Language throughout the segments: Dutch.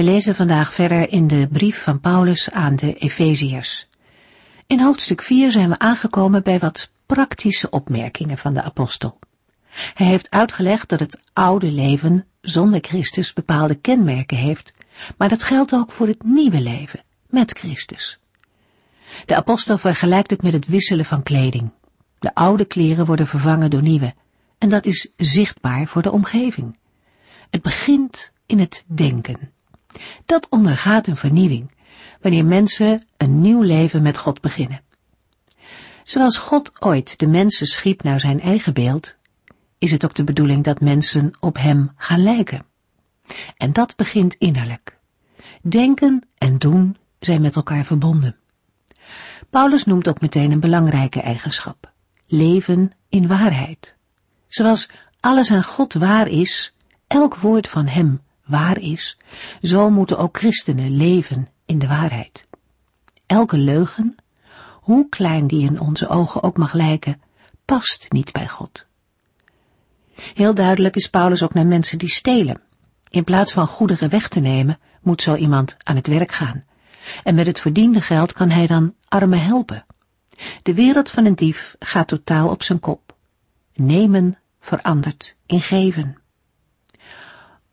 We lezen vandaag verder in de brief van Paulus aan de Efeziërs. In hoofdstuk 4 zijn we aangekomen bij wat praktische opmerkingen van de apostel. Hij heeft uitgelegd dat het oude leven zonder Christus bepaalde kenmerken heeft, maar dat geldt ook voor het nieuwe leven met Christus. De apostel vergelijkt het met het wisselen van kleding. De oude kleren worden vervangen door nieuwe, en dat is zichtbaar voor de omgeving. Het begint in het denken. Dat ondergaat een vernieuwing, wanneer mensen een nieuw leven met God beginnen. Zoals God ooit de mensen schiep naar zijn eigen beeld, is het ook de bedoeling dat mensen op hem gaan lijken. En dat begint innerlijk. Denken en doen zijn met elkaar verbonden. Paulus noemt ook meteen een belangrijke eigenschap. Leven in waarheid. Zoals alles aan God waar is, elk woord van hem waar is, zo moeten ook christenen leven in de waarheid. Elke leugen, hoe klein die in onze ogen ook mag lijken, past niet bij God. Heel duidelijk is Paulus ook naar mensen die stelen. In plaats van goederen weg te nemen, moet zo iemand aan het werk gaan. En met het verdiende geld kan hij dan armen helpen. De wereld van een dief gaat totaal op zijn kop. Nemen verandert in geven.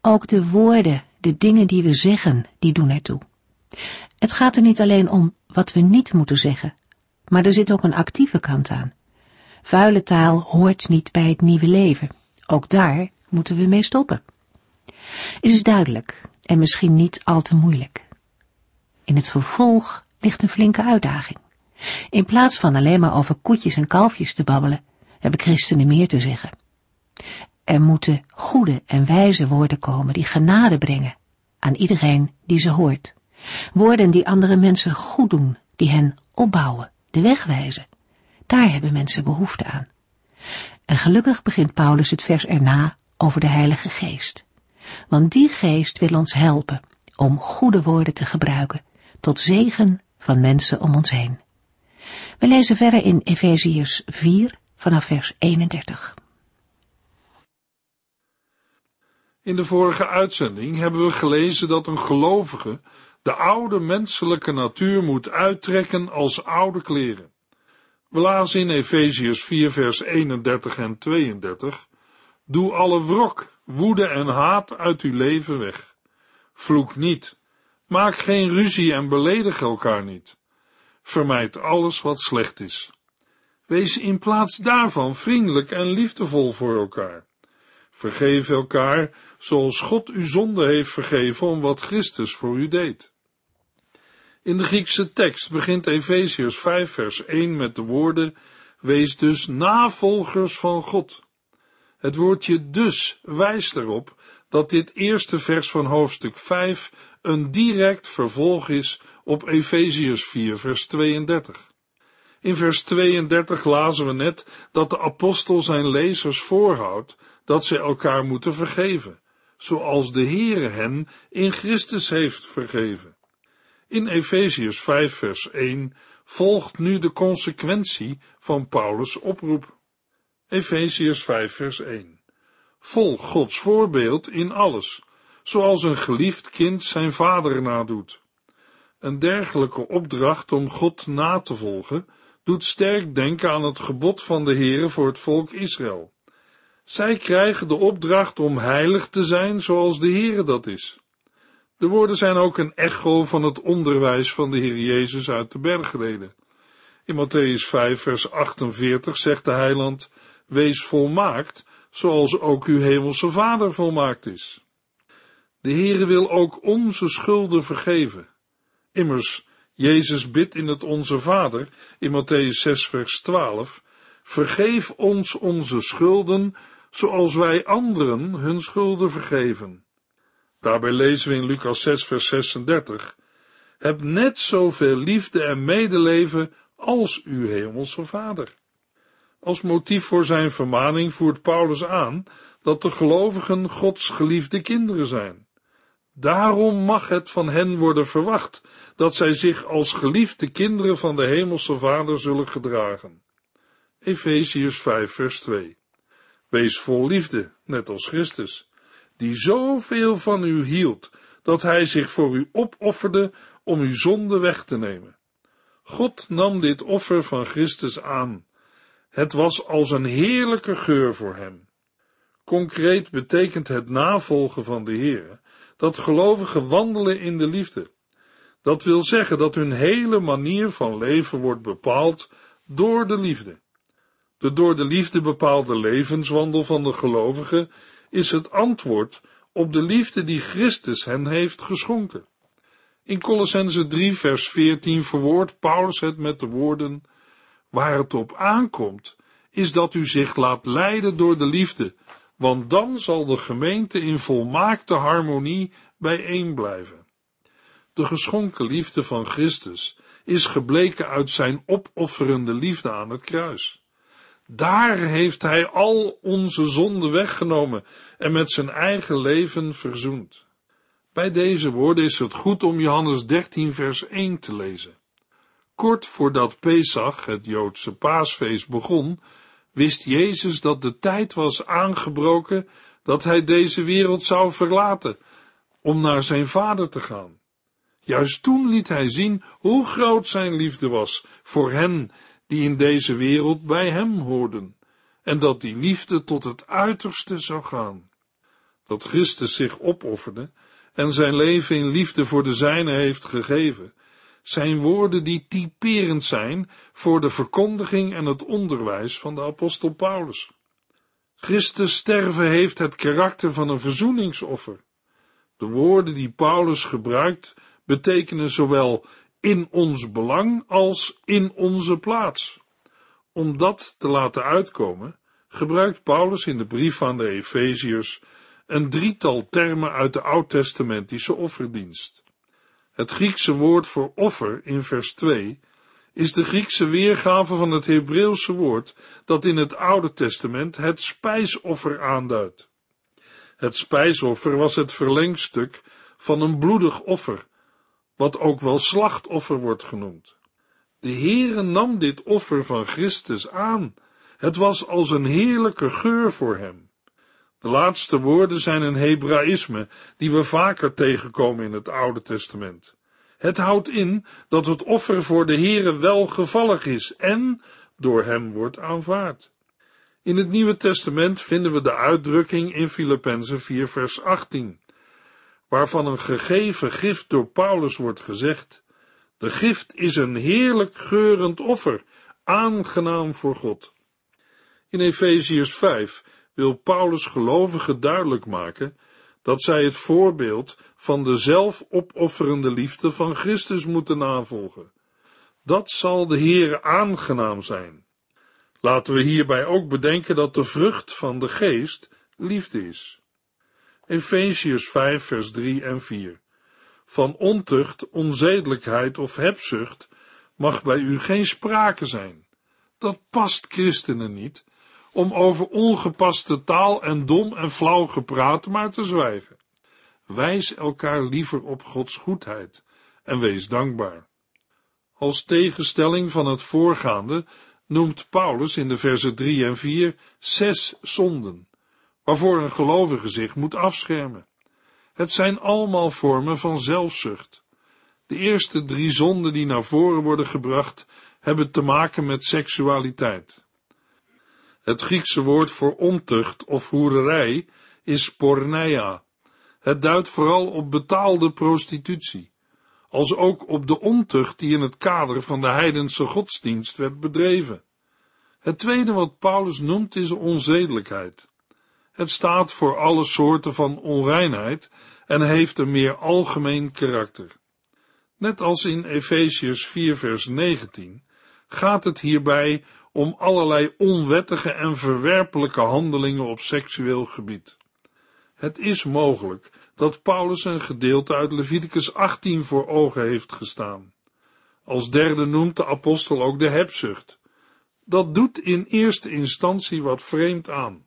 Ook de woorden, de dingen die we zeggen, die doen ertoe. Het gaat er niet alleen om wat we niet moeten zeggen, maar er zit ook een actieve kant aan. Vuile taal hoort niet bij het nieuwe leven. Ook daar moeten we mee stoppen. Het is duidelijk en misschien niet al te moeilijk. In het vervolg ligt een flinke uitdaging. In plaats van alleen maar over koetjes en kalfjes te babbelen, hebben christenen meer te zeggen. Er moeten goede en wijze woorden komen die genade brengen aan iedereen die ze hoort. Woorden die andere mensen goed doen, die hen opbouwen, de weg wijzen. Daar hebben mensen behoefte aan. En gelukkig begint Paulus het vers erna over de Heilige Geest. Want die geest wil ons helpen om goede woorden te gebruiken, tot zegen van mensen om ons heen. We lezen verder in Efeziërs 4 vanaf vers 31. In de vorige uitzending hebben we gelezen dat een gelovige de oude menselijke natuur moet uittrekken als oude kleren. We lazen in Efeziërs 4 vers 31 en 32 Doe alle wrok, woede en haat uit uw leven weg. Vloek niet. Maak geen ruzie en beledig elkaar niet. Vermijd alles wat slecht is. Wees in plaats daarvan vriendelijk en liefdevol voor elkaar. Vergeef elkaar zoals God u zonde heeft vergeven om wat Christus voor u deed. In de Griekse tekst begint Efeziërs 5 vers 1 met de woorden Wees dus navolgers van God. Het woordje dus wijst erop dat dit eerste vers van hoofdstuk 5 een direct vervolg is op Efeziërs 4 vers 32. In vers 32 lazen we net dat de apostel zijn lezers voorhoudt dat ze elkaar moeten vergeven, zoals de Heere hen in Christus heeft vergeven. In Efeziërs 5 vers 1 volgt nu de consequentie van Paulus' oproep. Efeziërs 5 vers 1 Volg Gods voorbeeld in alles, zoals een geliefd kind zijn vader nadoet. Een dergelijke opdracht om God na te volgen doet sterk denken aan het gebod van de Heere voor het volk Israël. Zij krijgen de opdracht om heilig te zijn zoals de Heere dat is. De woorden zijn ook een echo van het onderwijs van de Heer Jezus uit de bergreden. In Matthäus 5 vers 48 zegt de heiland, wees volmaakt, zoals ook uw hemelse vader volmaakt is. De Heere wil ook onze schulden vergeven. Immers, Jezus bidt in het Onze Vader, in Matthäus 6 vers 12, vergeef ons onze schulden, zoals wij anderen hun schulden vergeven. Daarbij lezen we in Lucas 6 vers 36, Heb net zoveel liefde en medeleven als uw hemelse vader. Als motief voor zijn vermaning voert Paulus aan dat de gelovigen Gods geliefde kinderen zijn. Daarom mag het van hen worden verwacht dat zij zich als geliefde kinderen van de hemelse vader zullen gedragen. Efeziërs 5 vers 2 Wees vol liefde, net als Christus, die zoveel van u hield, dat hij zich voor u opofferde om uw zonde weg te nemen. God nam dit offer van Christus aan. Het was als een heerlijke geur voor hem. Concreet betekent het navolgen van de Heer dat gelovigen wandelen in de liefde. Dat wil zeggen dat hun hele manier van leven wordt bepaald door de liefde. De door de liefde bepaalde levenswandel van de gelovigen is het antwoord op de liefde die Christus hen heeft geschonken. In Colossense 3 vers 14 verwoordt Paulus het met de woorden, waar het op aankomt, is dat u zich laat leiden door de liefde, want dan zal de gemeente in volmaakte harmonie bijeen blijven. De geschonken liefde van Christus is gebleken uit zijn opofferende liefde aan het kruis. Daar heeft hij al onze zonden weggenomen en met zijn eigen leven verzoend. Bij deze woorden is het goed om Johannes 13 vers 1 te lezen. Kort voordat Pesach, het Joodse paasfeest, begon, wist Jezus dat de tijd was aangebroken dat hij deze wereld zou verlaten, om naar zijn vader te gaan. Juist toen liet hij zien hoe groot zijn liefde was voor hen die in deze wereld bij hem hoorden, en dat die liefde tot het uiterste zou gaan. Dat Christus zich opofferde en zijn leven in liefde voor de zijne heeft gegeven, zijn woorden die typerend zijn voor de verkondiging en het onderwijs van de apostel Paulus. Christus sterven heeft het karakter van een verzoeningsoffer. De woorden die Paulus gebruikt betekenen zowel in ons belang als in onze plaats. Om dat te laten uitkomen, gebruikt Paulus in de brief aan de Efeziërs een drietal termen uit de oud-testamentische offerdienst. Het Griekse woord voor offer in vers 2 is de Griekse weergave van het Hebreeuwse woord dat in het Oude Testament het spijsoffer aanduidt. Het spijsoffer was het verlengstuk van een bloedig offer, wat ook wel slachtoffer wordt genoemd. De Heere nam dit offer van Christus aan. Het was als een heerlijke geur voor hem. De laatste woorden zijn een Hebraïsme die we vaker tegenkomen in het Oude Testament. Het houdt in dat het offer voor de Heere welgevallig is en door hem wordt aanvaard. In het Nieuwe Testament vinden we de uitdrukking in Filippenzen 4 vers 18, waarvan een gegeven gift door Paulus wordt gezegd, de gift is een heerlijk geurend offer, aangenaam voor God. In Efeziërs 5 wil Paulus gelovigen duidelijk maken dat zij het voorbeeld van de zelfopofferende liefde van Christus moeten navolgen. Dat zal de Heere aangenaam zijn. Laten we hierbij ook bedenken dat de vrucht van de geest liefde is. Efeziërs 5 vers 3 en 4 Van ontucht, onzedelijkheid of hebzucht mag bij u geen sprake zijn. Dat past christenen niet, om over ongepaste taal en dom en flauw gepraat maar te zwijgen. Wijs elkaar liever op Gods goedheid en wees dankbaar. Als tegenstelling van het voorgaande noemt Paulus in de versen 3 en 4 zes zonden, waarvoor een gelovige zich moet afschermen. Het zijn allemaal vormen van zelfzucht. De eerste drie zonden die naar voren worden gebracht, hebben te maken met seksualiteit. Het Griekse woord voor ontucht of hoererij is porneia. Het duidt vooral op betaalde prostitutie, als ook op de ontucht die in het kader van de heidense godsdienst werd bedreven. Het tweede wat Paulus noemt is onzedelijkheid. Het staat voor alle soorten van onreinheid en heeft een meer algemeen karakter. Net als in Efesiërs 4 vers 19 gaat het hierbij om allerlei onwettige en verwerpelijke handelingen op seksueel gebied. Het is mogelijk dat Paulus een gedeelte uit Leviticus 18 voor ogen heeft gestaan. Als derde noemt de apostel ook de hebzucht. Dat doet in eerste instantie wat vreemd aan.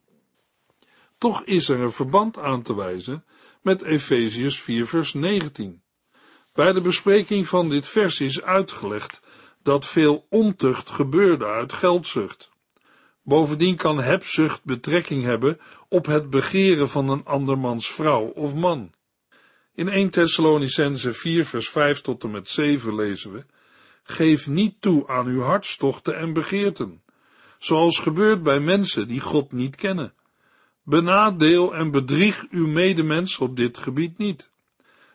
Toch is er een verband aan te wijzen met Efeziërs 4 vers 19. Bij de bespreking van dit vers is uitgelegd dat veel ontucht gebeurde uit geldzucht. Bovendien kan hebzucht betrekking hebben op het begeren van een andermans vrouw of man. In 1 Thessalonicense 4 vers 5 tot en met 7 lezen we, Geef niet toe aan uw hartstochten en begeerten, zoals gebeurt bij mensen die God niet kennen. Benadeel en bedrieg uw medemens op dit gebied niet.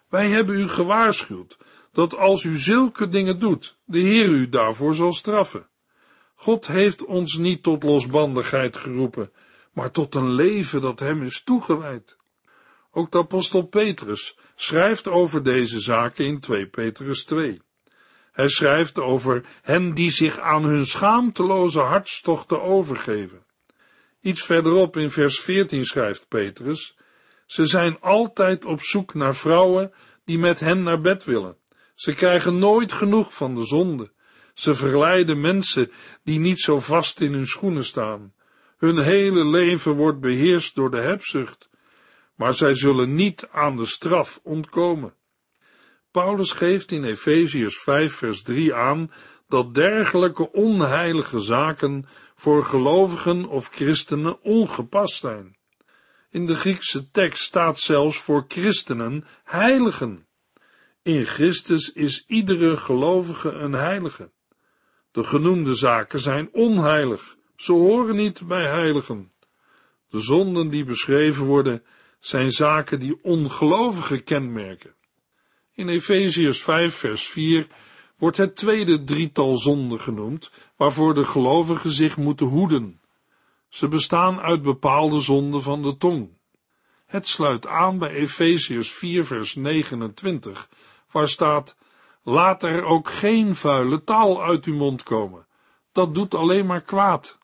Wij hebben u gewaarschuwd dat als u zulke dingen doet, de Heer u daarvoor zal straffen. God heeft ons niet tot losbandigheid geroepen, maar tot een leven dat hem is toegewijd. Ook de apostel Petrus schrijft over deze zaken in 2 Petrus 2. Hij schrijft over hen die zich aan hun schaamteloze hartstochten overgeven. Iets verderop in vers 14 schrijft Petrus, ze zijn altijd op zoek naar vrouwen die met hen naar bed willen. Ze krijgen nooit genoeg van de zonde. Ze verleiden mensen die niet zo vast in hun schoenen staan. Hun hele leven wordt beheerst door de hebzucht, maar zij zullen niet aan de straf ontkomen. Paulus geeft in Efeziërs 5 vers 3 aan dat dergelijke onheilige zaken voor gelovigen of christenen ongepast zijn. In de Griekse tekst staat zelfs voor christenen heiligen. In Christus is iedere gelovige een heilige. De genoemde zaken zijn onheilig, ze horen niet bij heiligen. De zonden die beschreven worden, zijn zaken die ongelovigen kenmerken. In Efeziërs 5 vers 4 wordt het tweede drietal zonden genoemd, waarvoor de gelovigen zich moeten hoeden. Ze bestaan uit bepaalde zonden van de tong. Het sluit aan bij Efeziërs 4 vers 29, waar staat, laat er ook geen vuile taal uit uw mond komen. Dat doet alleen maar kwaad.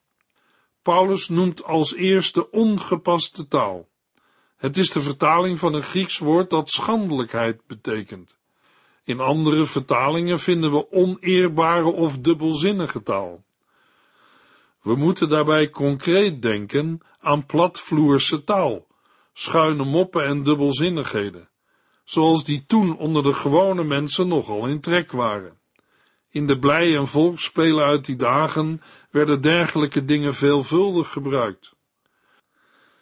Paulus noemt als eerste ongepaste taal. Het is de vertaling van een Grieks woord dat schandelijkheid betekent. In andere vertalingen vinden we oneerbare of dubbelzinnige taal. We moeten daarbij concreet denken aan platvloerse taal, schuine moppen en dubbelzinnigheden, zoals die toen onder de gewone mensen nogal in trek waren. In de blij- en volksspelen uit die dagen werden dergelijke dingen veelvuldig gebruikt.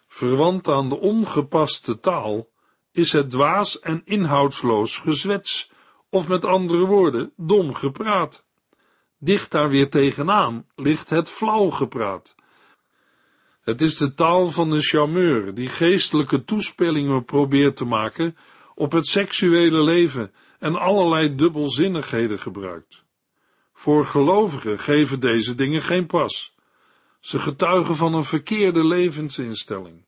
Verwant aan de ongepaste taal is het dwaas en inhoudsloos gezwets, of met andere woorden, dom gepraat. Dicht daar weer tegenaan ligt het flauw gepraat. Het is de taal van de charmeur die geestelijke toespelingen probeert te maken op het seksuele leven en allerlei dubbelzinnigheden gebruikt. Voor gelovigen geven deze dingen geen pas. Ze getuigen van een verkeerde levensinstelling.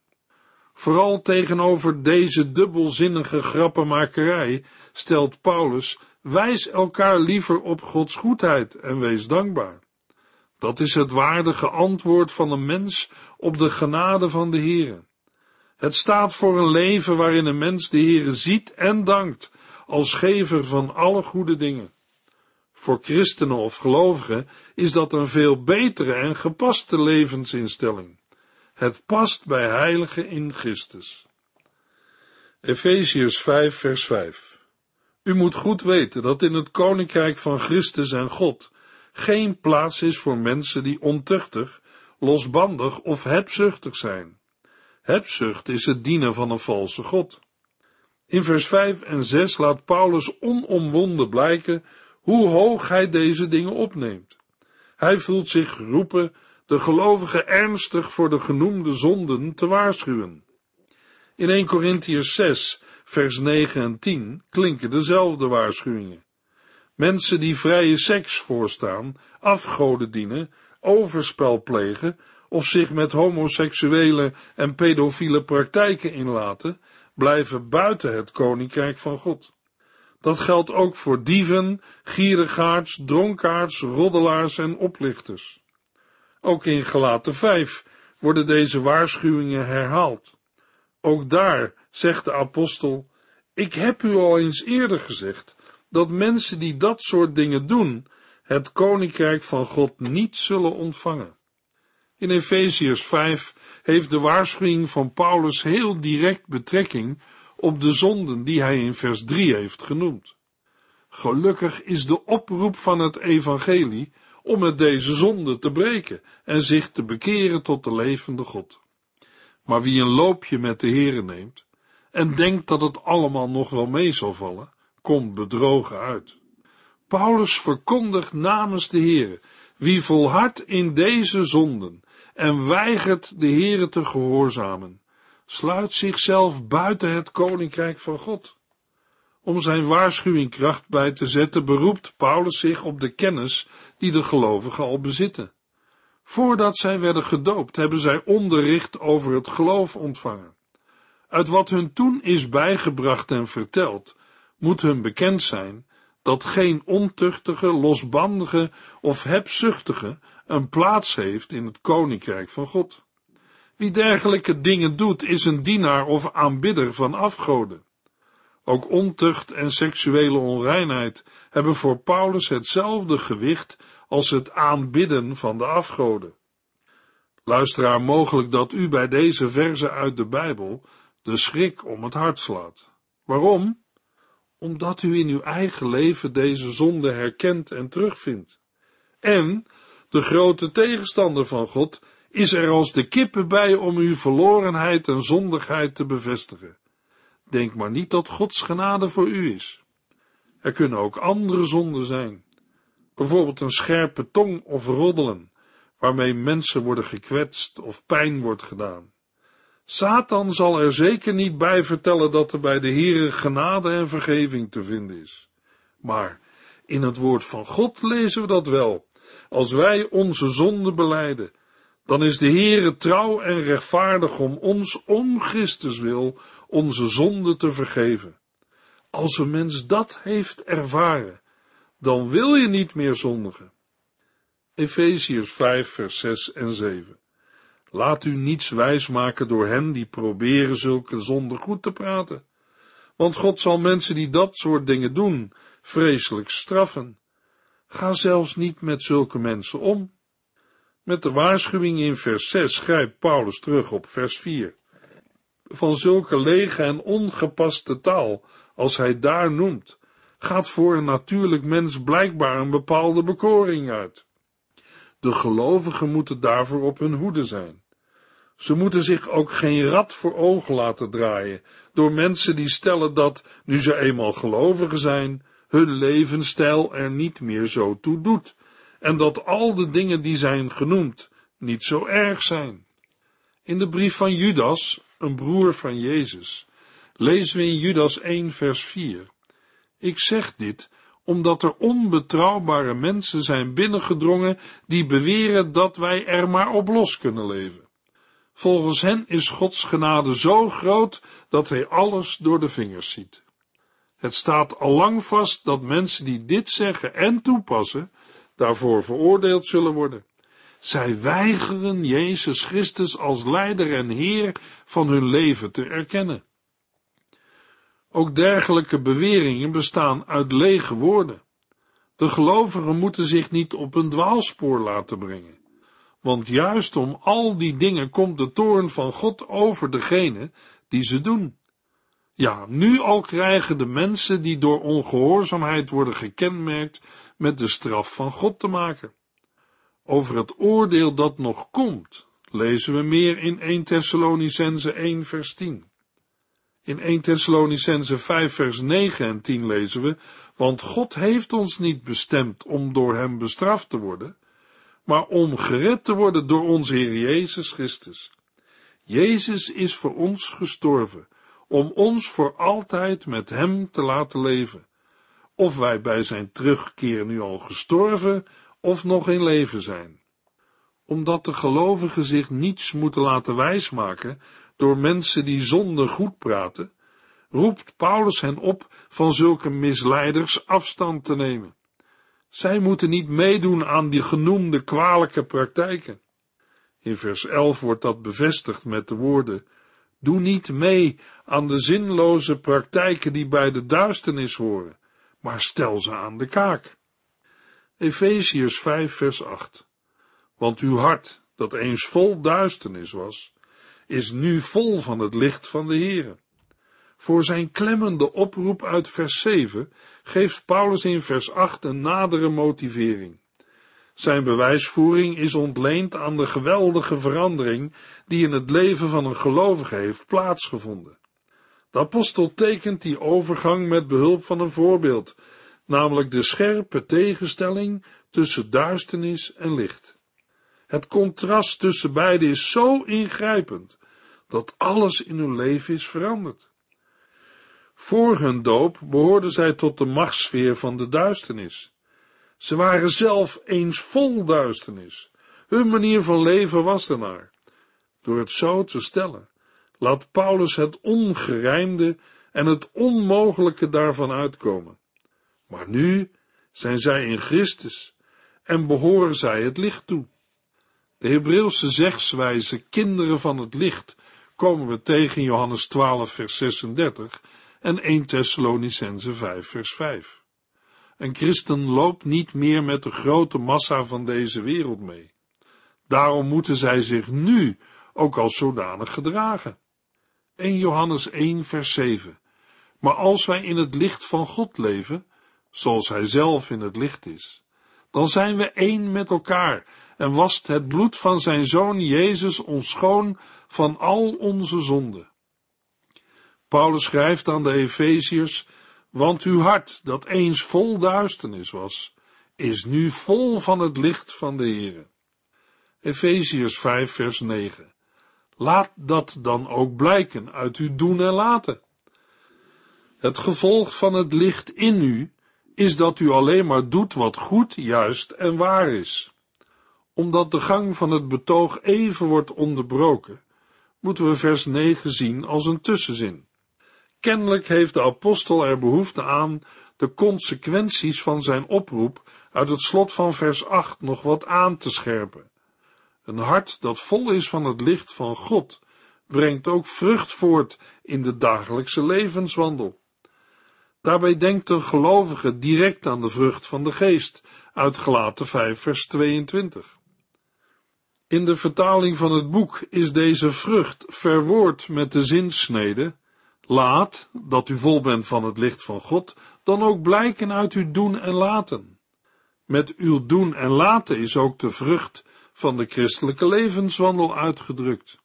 Vooral tegenover deze dubbelzinnige grappenmakerij stelt Paulus: wijs elkaar liever op Gods goedheid en wees dankbaar. Dat is het waardige antwoord van een mens op de genade van de Heere. Het staat voor een leven waarin een mens de Heere ziet en dankt als gever van alle goede dingen. Voor christenen of gelovigen is dat een veel betere en gepaste levensinstelling. Het past bij heiligen in Christus. Efeziërs 5 vers 5 U moet goed weten dat in het koninkrijk van Christus en God geen plaats is voor mensen die ontuchtig, losbandig of hebzuchtig zijn. Hebzucht is het dienen van een valse God. In vers 5 en 6 laat Paulus onomwonden blijken hoe hoog hij deze dingen opneemt. Hij voelt zich geroepen de gelovigen ernstig voor de genoemde zonden te waarschuwen. In 1 Corinthians 6, vers 9 en 10 klinken dezelfde waarschuwingen. Mensen die vrije seks voorstaan, afgoden dienen, overspel plegen of zich met homoseksuele en pedofiele praktijken inlaten, blijven buiten het koninkrijk van God. Dat geldt ook voor dieven, gierigaards, dronkaards, roddelaars en oplichters. Ook in Gelaten 5 worden deze waarschuwingen herhaald. Ook daar zegt de apostel, ik heb u al eens eerder gezegd, dat mensen die dat soort dingen doen, het koninkrijk van God niet zullen ontvangen. In Efeziërs 5 heeft de waarschuwing van Paulus heel direct betrekking op de zonden die hij in vers 3 heeft genoemd. Gelukkig is de oproep van het evangelie om met deze zonde te breken en zich te bekeren tot de levende God. Maar wie een loopje met de Here neemt en denkt dat het allemaal nog wel mee zal vallen, komt bedrogen uit. Paulus verkondigt namens de Here, wie volhardt in deze zonden en weigert de Here te gehoorzamen, sluit zichzelf buiten het koninkrijk van God. Om zijn waarschuwing kracht bij te zetten, beroept Paulus zich op de kennis die de gelovigen al bezitten. Voordat zij werden gedoopt, hebben zij onderricht over het geloof ontvangen. Uit wat hun toen is bijgebracht en verteld, moet hun bekend zijn dat geen ontuchtige, losbandige of hebzuchtige een plaats heeft in het koninkrijk van God. Wie dergelijke dingen doet, is een dienaar of aanbidder van afgoden. Ook ontucht en seksuele onreinheid hebben voor Paulus hetzelfde gewicht als het aanbidden van de afgoden. Luisteraar, mogelijk dat u bij deze verse uit de Bijbel de schrik om het hart slaat. Waarom? Omdat u in uw eigen leven deze zonde herkent en terugvindt. En de grote tegenstander van God is er als de kippen bij om uw verlorenheid en zondigheid te bevestigen. Denk maar niet dat Gods genade voor u is. Er kunnen ook andere zonden zijn. Bijvoorbeeld een scherpe tong of roddelen, waarmee mensen worden gekwetst of pijn wordt gedaan. Satan zal er zeker niet bij vertellen dat er bij de Heere genade en vergeving te vinden is. Maar in het woord van God lezen we dat wel. Als wij onze zonde beleiden, dan is de Heere trouw en rechtvaardig om ons om Christus wil onze zonde te vergeven. Als een mens dat heeft ervaren, dan wil je niet meer zondigen. Efeziërs 5, vers 6 en 7. Laat u niets wijsmaken door hen die proberen zulke zonden goed te praten. Want God zal mensen die dat soort dingen doen, vreselijk straffen. Ga zelfs niet met zulke mensen om. Met de waarschuwing in vers 6 grijpt Paulus terug op vers 4 van zulke lege en ongepaste taal, als hij daar noemt, gaat voor een natuurlijk mens blijkbaar een bepaalde bekoring uit. De gelovigen moeten daarvoor op hun hoede zijn. Ze moeten zich ook geen rad voor ogen laten draaien door mensen die stellen dat, nu ze eenmaal gelovigen zijn, hun levensstijl er niet meer zo toe doet en dat al de dingen die zijn genoemd niet zo erg zijn. In de brief van Judas, een broer van Jezus, lezen we in Judas 1 vers 4. Ik zeg dit omdat er onbetrouwbare mensen zijn binnengedrongen die beweren dat wij er maar op los kunnen leven. Volgens hen is Gods genade zo groot dat hij alles door de vingers ziet. Het staat al lang vast dat mensen die dit zeggen en toepassen, daarvoor veroordeeld zullen worden. Zij weigeren Jezus Christus als leider en Heer van hun leven te erkennen. Ook dergelijke beweringen bestaan uit lege woorden. De gelovigen moeten zich niet op een dwaalspoor laten brengen, want juist om al die dingen komt de toorn van God over degene die ze doen. Ja, nu al krijgen de mensen die door ongehoorzaamheid worden gekenmerkt met de straf van God te maken. Over het oordeel dat nog komt, lezen we meer in 1 Thessalonicense 1 vers 10. In 1 Thessalonicense 5 vers 9 en 10 lezen we, want God heeft ons niet bestemd om door hem bestraft te worden, maar om gered te worden door onze Heer Jezus Christus. Jezus is voor ons gestorven, om ons voor altijd met hem te laten leven. Of wij bij zijn terugkeer nu al gestorven of nog in leven zijn. Omdat de gelovigen zich niets moeten laten wijsmaken door mensen die zonde goed praten, roept Paulus hen op van zulke misleiders afstand te nemen. Zij moeten niet meedoen aan die genoemde kwalijke praktijken. In vers 11 wordt dat bevestigd met de woorden: Doe niet mee aan de zinloze praktijken die bij de duisternis horen, maar stel ze aan de kaak. Efeziërs 5 vers 8 Want uw hart, dat eens vol duisternis was, is nu vol van het licht van de Heere. Voor zijn klemmende oproep uit vers 7 geeft Paulus in vers 8 een nadere motivering. Zijn bewijsvoering is ontleend aan de geweldige verandering die in het leven van een gelovige heeft plaatsgevonden. De apostel tekent die overgang met behulp van een voorbeeld, namelijk de scherpe tegenstelling tussen duisternis en licht. Het contrast tussen beide is zo ingrijpend dat alles in hun leven is veranderd. Voor hun doop behoorden zij tot de machtssfeer van de duisternis. Ze waren zelf eens vol duisternis. Hun manier van leven was ernaar. Door het zo te stellen, laat Paulus het ongerijmde en het onmogelijke daarvan uitkomen. Maar nu zijn zij in Christus en behoren zij het licht toe. De Hebreeuwse zegswijze kinderen van het licht komen we tegen Johannes 12 vers 36 en 1 Thessalonicense 5 vers 5. Een christen loopt niet meer met de grote massa van deze wereld mee. Daarom moeten zij zich nu ook als zodanig gedragen. 1 Johannes 1 vers 7. Maar als wij in het licht van God leven, zoals Hij zelf in het licht is, dan zijn we één met elkaar en wast het bloed van zijn Zoon Jezus ons schoon van al onze zonden. Paulus schrijft aan de Efeziërs, want uw hart, dat eens vol duisternis was, is nu vol van het licht van de Heere. Efeziërs 5 vers 9. Laat dat dan ook blijken uit uw doen en laten. Het gevolg van het licht in u is dat u alleen maar doet wat goed, juist en waar is. Omdat de gang van het betoog even wordt onderbroken, moeten we vers 9 zien als een tussenzin. Kennelijk heeft de apostel er behoefte aan de consequenties van zijn oproep uit het slot van vers 8 nog wat aan te scherpen. Een hart dat vol is van het licht van God brengt ook vrucht voort in de dagelijkse levenswandel. Daarbij denkt een gelovige direct aan de vrucht van de geest, uit Gelaten 5 vers 22. In de vertaling van het boek is deze vrucht verwoord met de zinsnede, laat, dat u vol bent van het licht van God, dan ook blijken uit uw doen en laten. Met uw doen en laten is ook de vrucht van de christelijke levenswandel uitgedrukt.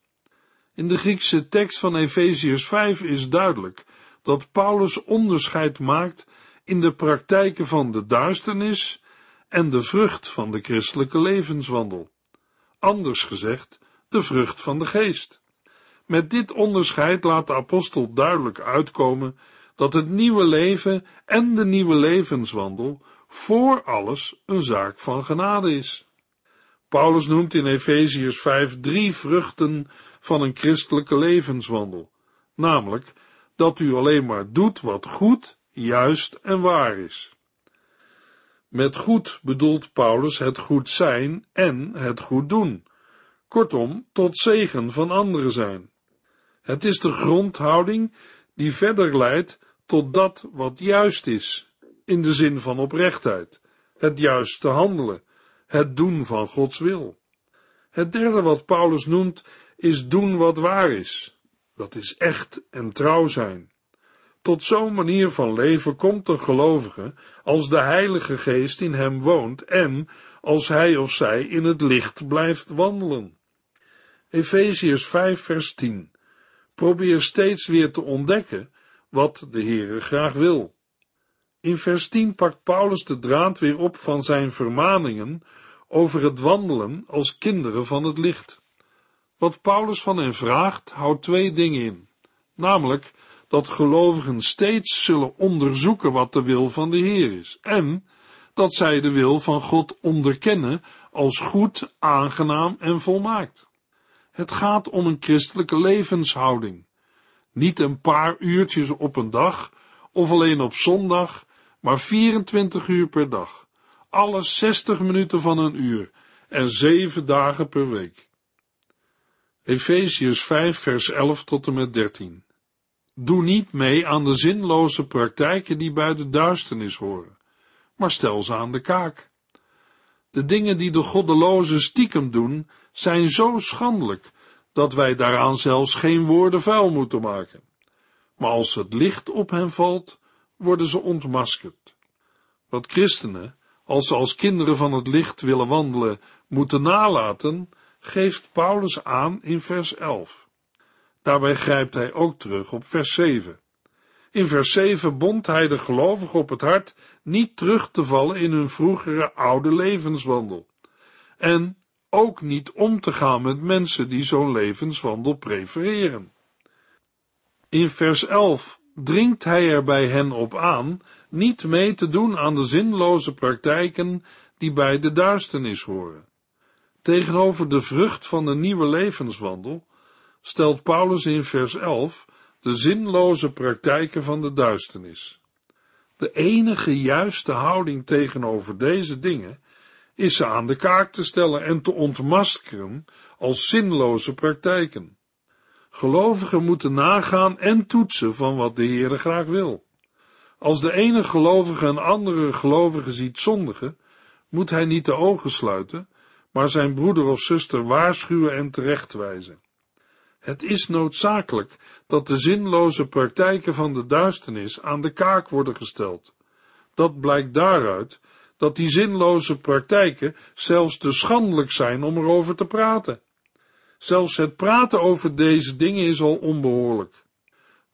In de Griekse tekst van Efeziërs 5 is duidelijk dat Paulus onderscheid maakt in de praktijken van de duisternis en de vrucht van de christelijke levenswandel. Anders gezegd, de vrucht van de geest. Met dit onderscheid laat de apostel duidelijk uitkomen dat het nieuwe leven en de nieuwe levenswandel voor alles een zaak van genade is. Paulus noemt in Efeziërs 5 drie vruchten van een christelijke levenswandel, namelijk dat u alleen maar doet wat goed, juist en waar is. Met goed bedoelt Paulus het goed zijn en het goed doen, kortom, tot zegen van anderen zijn. Het is de grondhouding die verder leidt tot dat wat juist is, in de zin van oprechtheid, het juiste handelen, het doen van Gods wil. Het derde wat Paulus noemt is doen wat waar is. Dat is echt en trouw zijn. Tot zo'n manier van leven komt een gelovige als de Heilige Geest in hem woont en als hij of zij in het licht blijft wandelen. Efeziërs 5 vers 10 Probeer steeds weer te ontdekken wat de Heere graag wil. In vers 10 pakt Paulus de draad weer op van zijn vermaningen over het wandelen als kinderen van het licht. Wat Paulus van hen vraagt, houdt twee dingen in, namelijk dat gelovigen steeds zullen onderzoeken wat de wil van de Heer is en dat zij de wil van God onderkennen als goed, aangenaam en volmaakt. Het gaat om een christelijke levenshouding. Niet een paar uurtjes op een dag of alleen op zondag, maar 24 uur per dag. Alle 60 minuten van een uur en zeven dagen per week. Efeziërs 5 vers 11 tot en met 13. Doe niet mee aan de zinloze praktijken die bij de duisternis horen, maar stel ze aan de kaak. De dingen die de goddelozen stiekem doen, zijn zo schandelijk, dat wij daaraan zelfs geen woorden vuil moeten maken. Maar als het licht op hen valt, worden ze ontmaskerd. Wat christenen, als ze als kinderen van het licht willen wandelen, moeten nalaten, geeft Paulus aan in vers 11. Daarbij grijpt hij ook terug op vers 7. In vers 7 bond hij de gelovigen op het hart niet terug te vallen in hun vroegere oude levenswandel. En ook niet om te gaan met mensen die zo'n levenswandel prefereren. In vers 11 dringt hij er bij hen op aan niet mee te doen aan de zinloze praktijken die bij de duisternis horen. Tegenover de vrucht van de nieuwe levenswandel stelt Paulus in vers 11 de zinloze praktijken van de duisternis. De enige juiste houding tegenover deze dingen is ze aan de kaak te stellen en te ontmaskeren als zinloze praktijken. Gelovigen moeten nagaan en toetsen van wat de Heere graag wil. Als de ene gelovige een andere gelovige ziet zondigen, moet hij niet de ogen sluiten, maar zijn broeder of zuster waarschuwen en terechtwijzen. Het is noodzakelijk dat de zinloze praktijken van de duisternis aan de kaak worden gesteld. Dat blijkt daaruit dat die zinloze praktijken zelfs te schandelijk zijn om erover te praten. Zelfs het praten over deze dingen is al onbehoorlijk.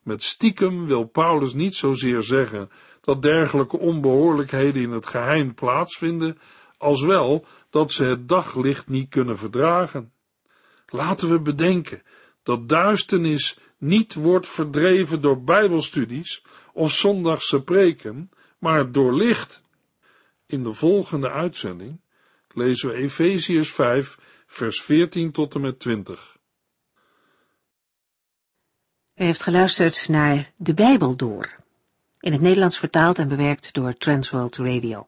Met stiekem wil Paulus niet zozeer zeggen dat dergelijke onbehoorlijkheden in het geheim plaatsvinden, als wel dat ze het daglicht niet kunnen verdragen. Laten we bedenken dat duisternis niet wordt verdreven door bijbelstudies of zondagse preken, maar door licht. In de volgende uitzending lezen we Efeziërs 5, vers 14 tot en met 20. U heeft geluisterd naar De Bijbel Door, in het Nederlands vertaald en bewerkt door Transworld Radio.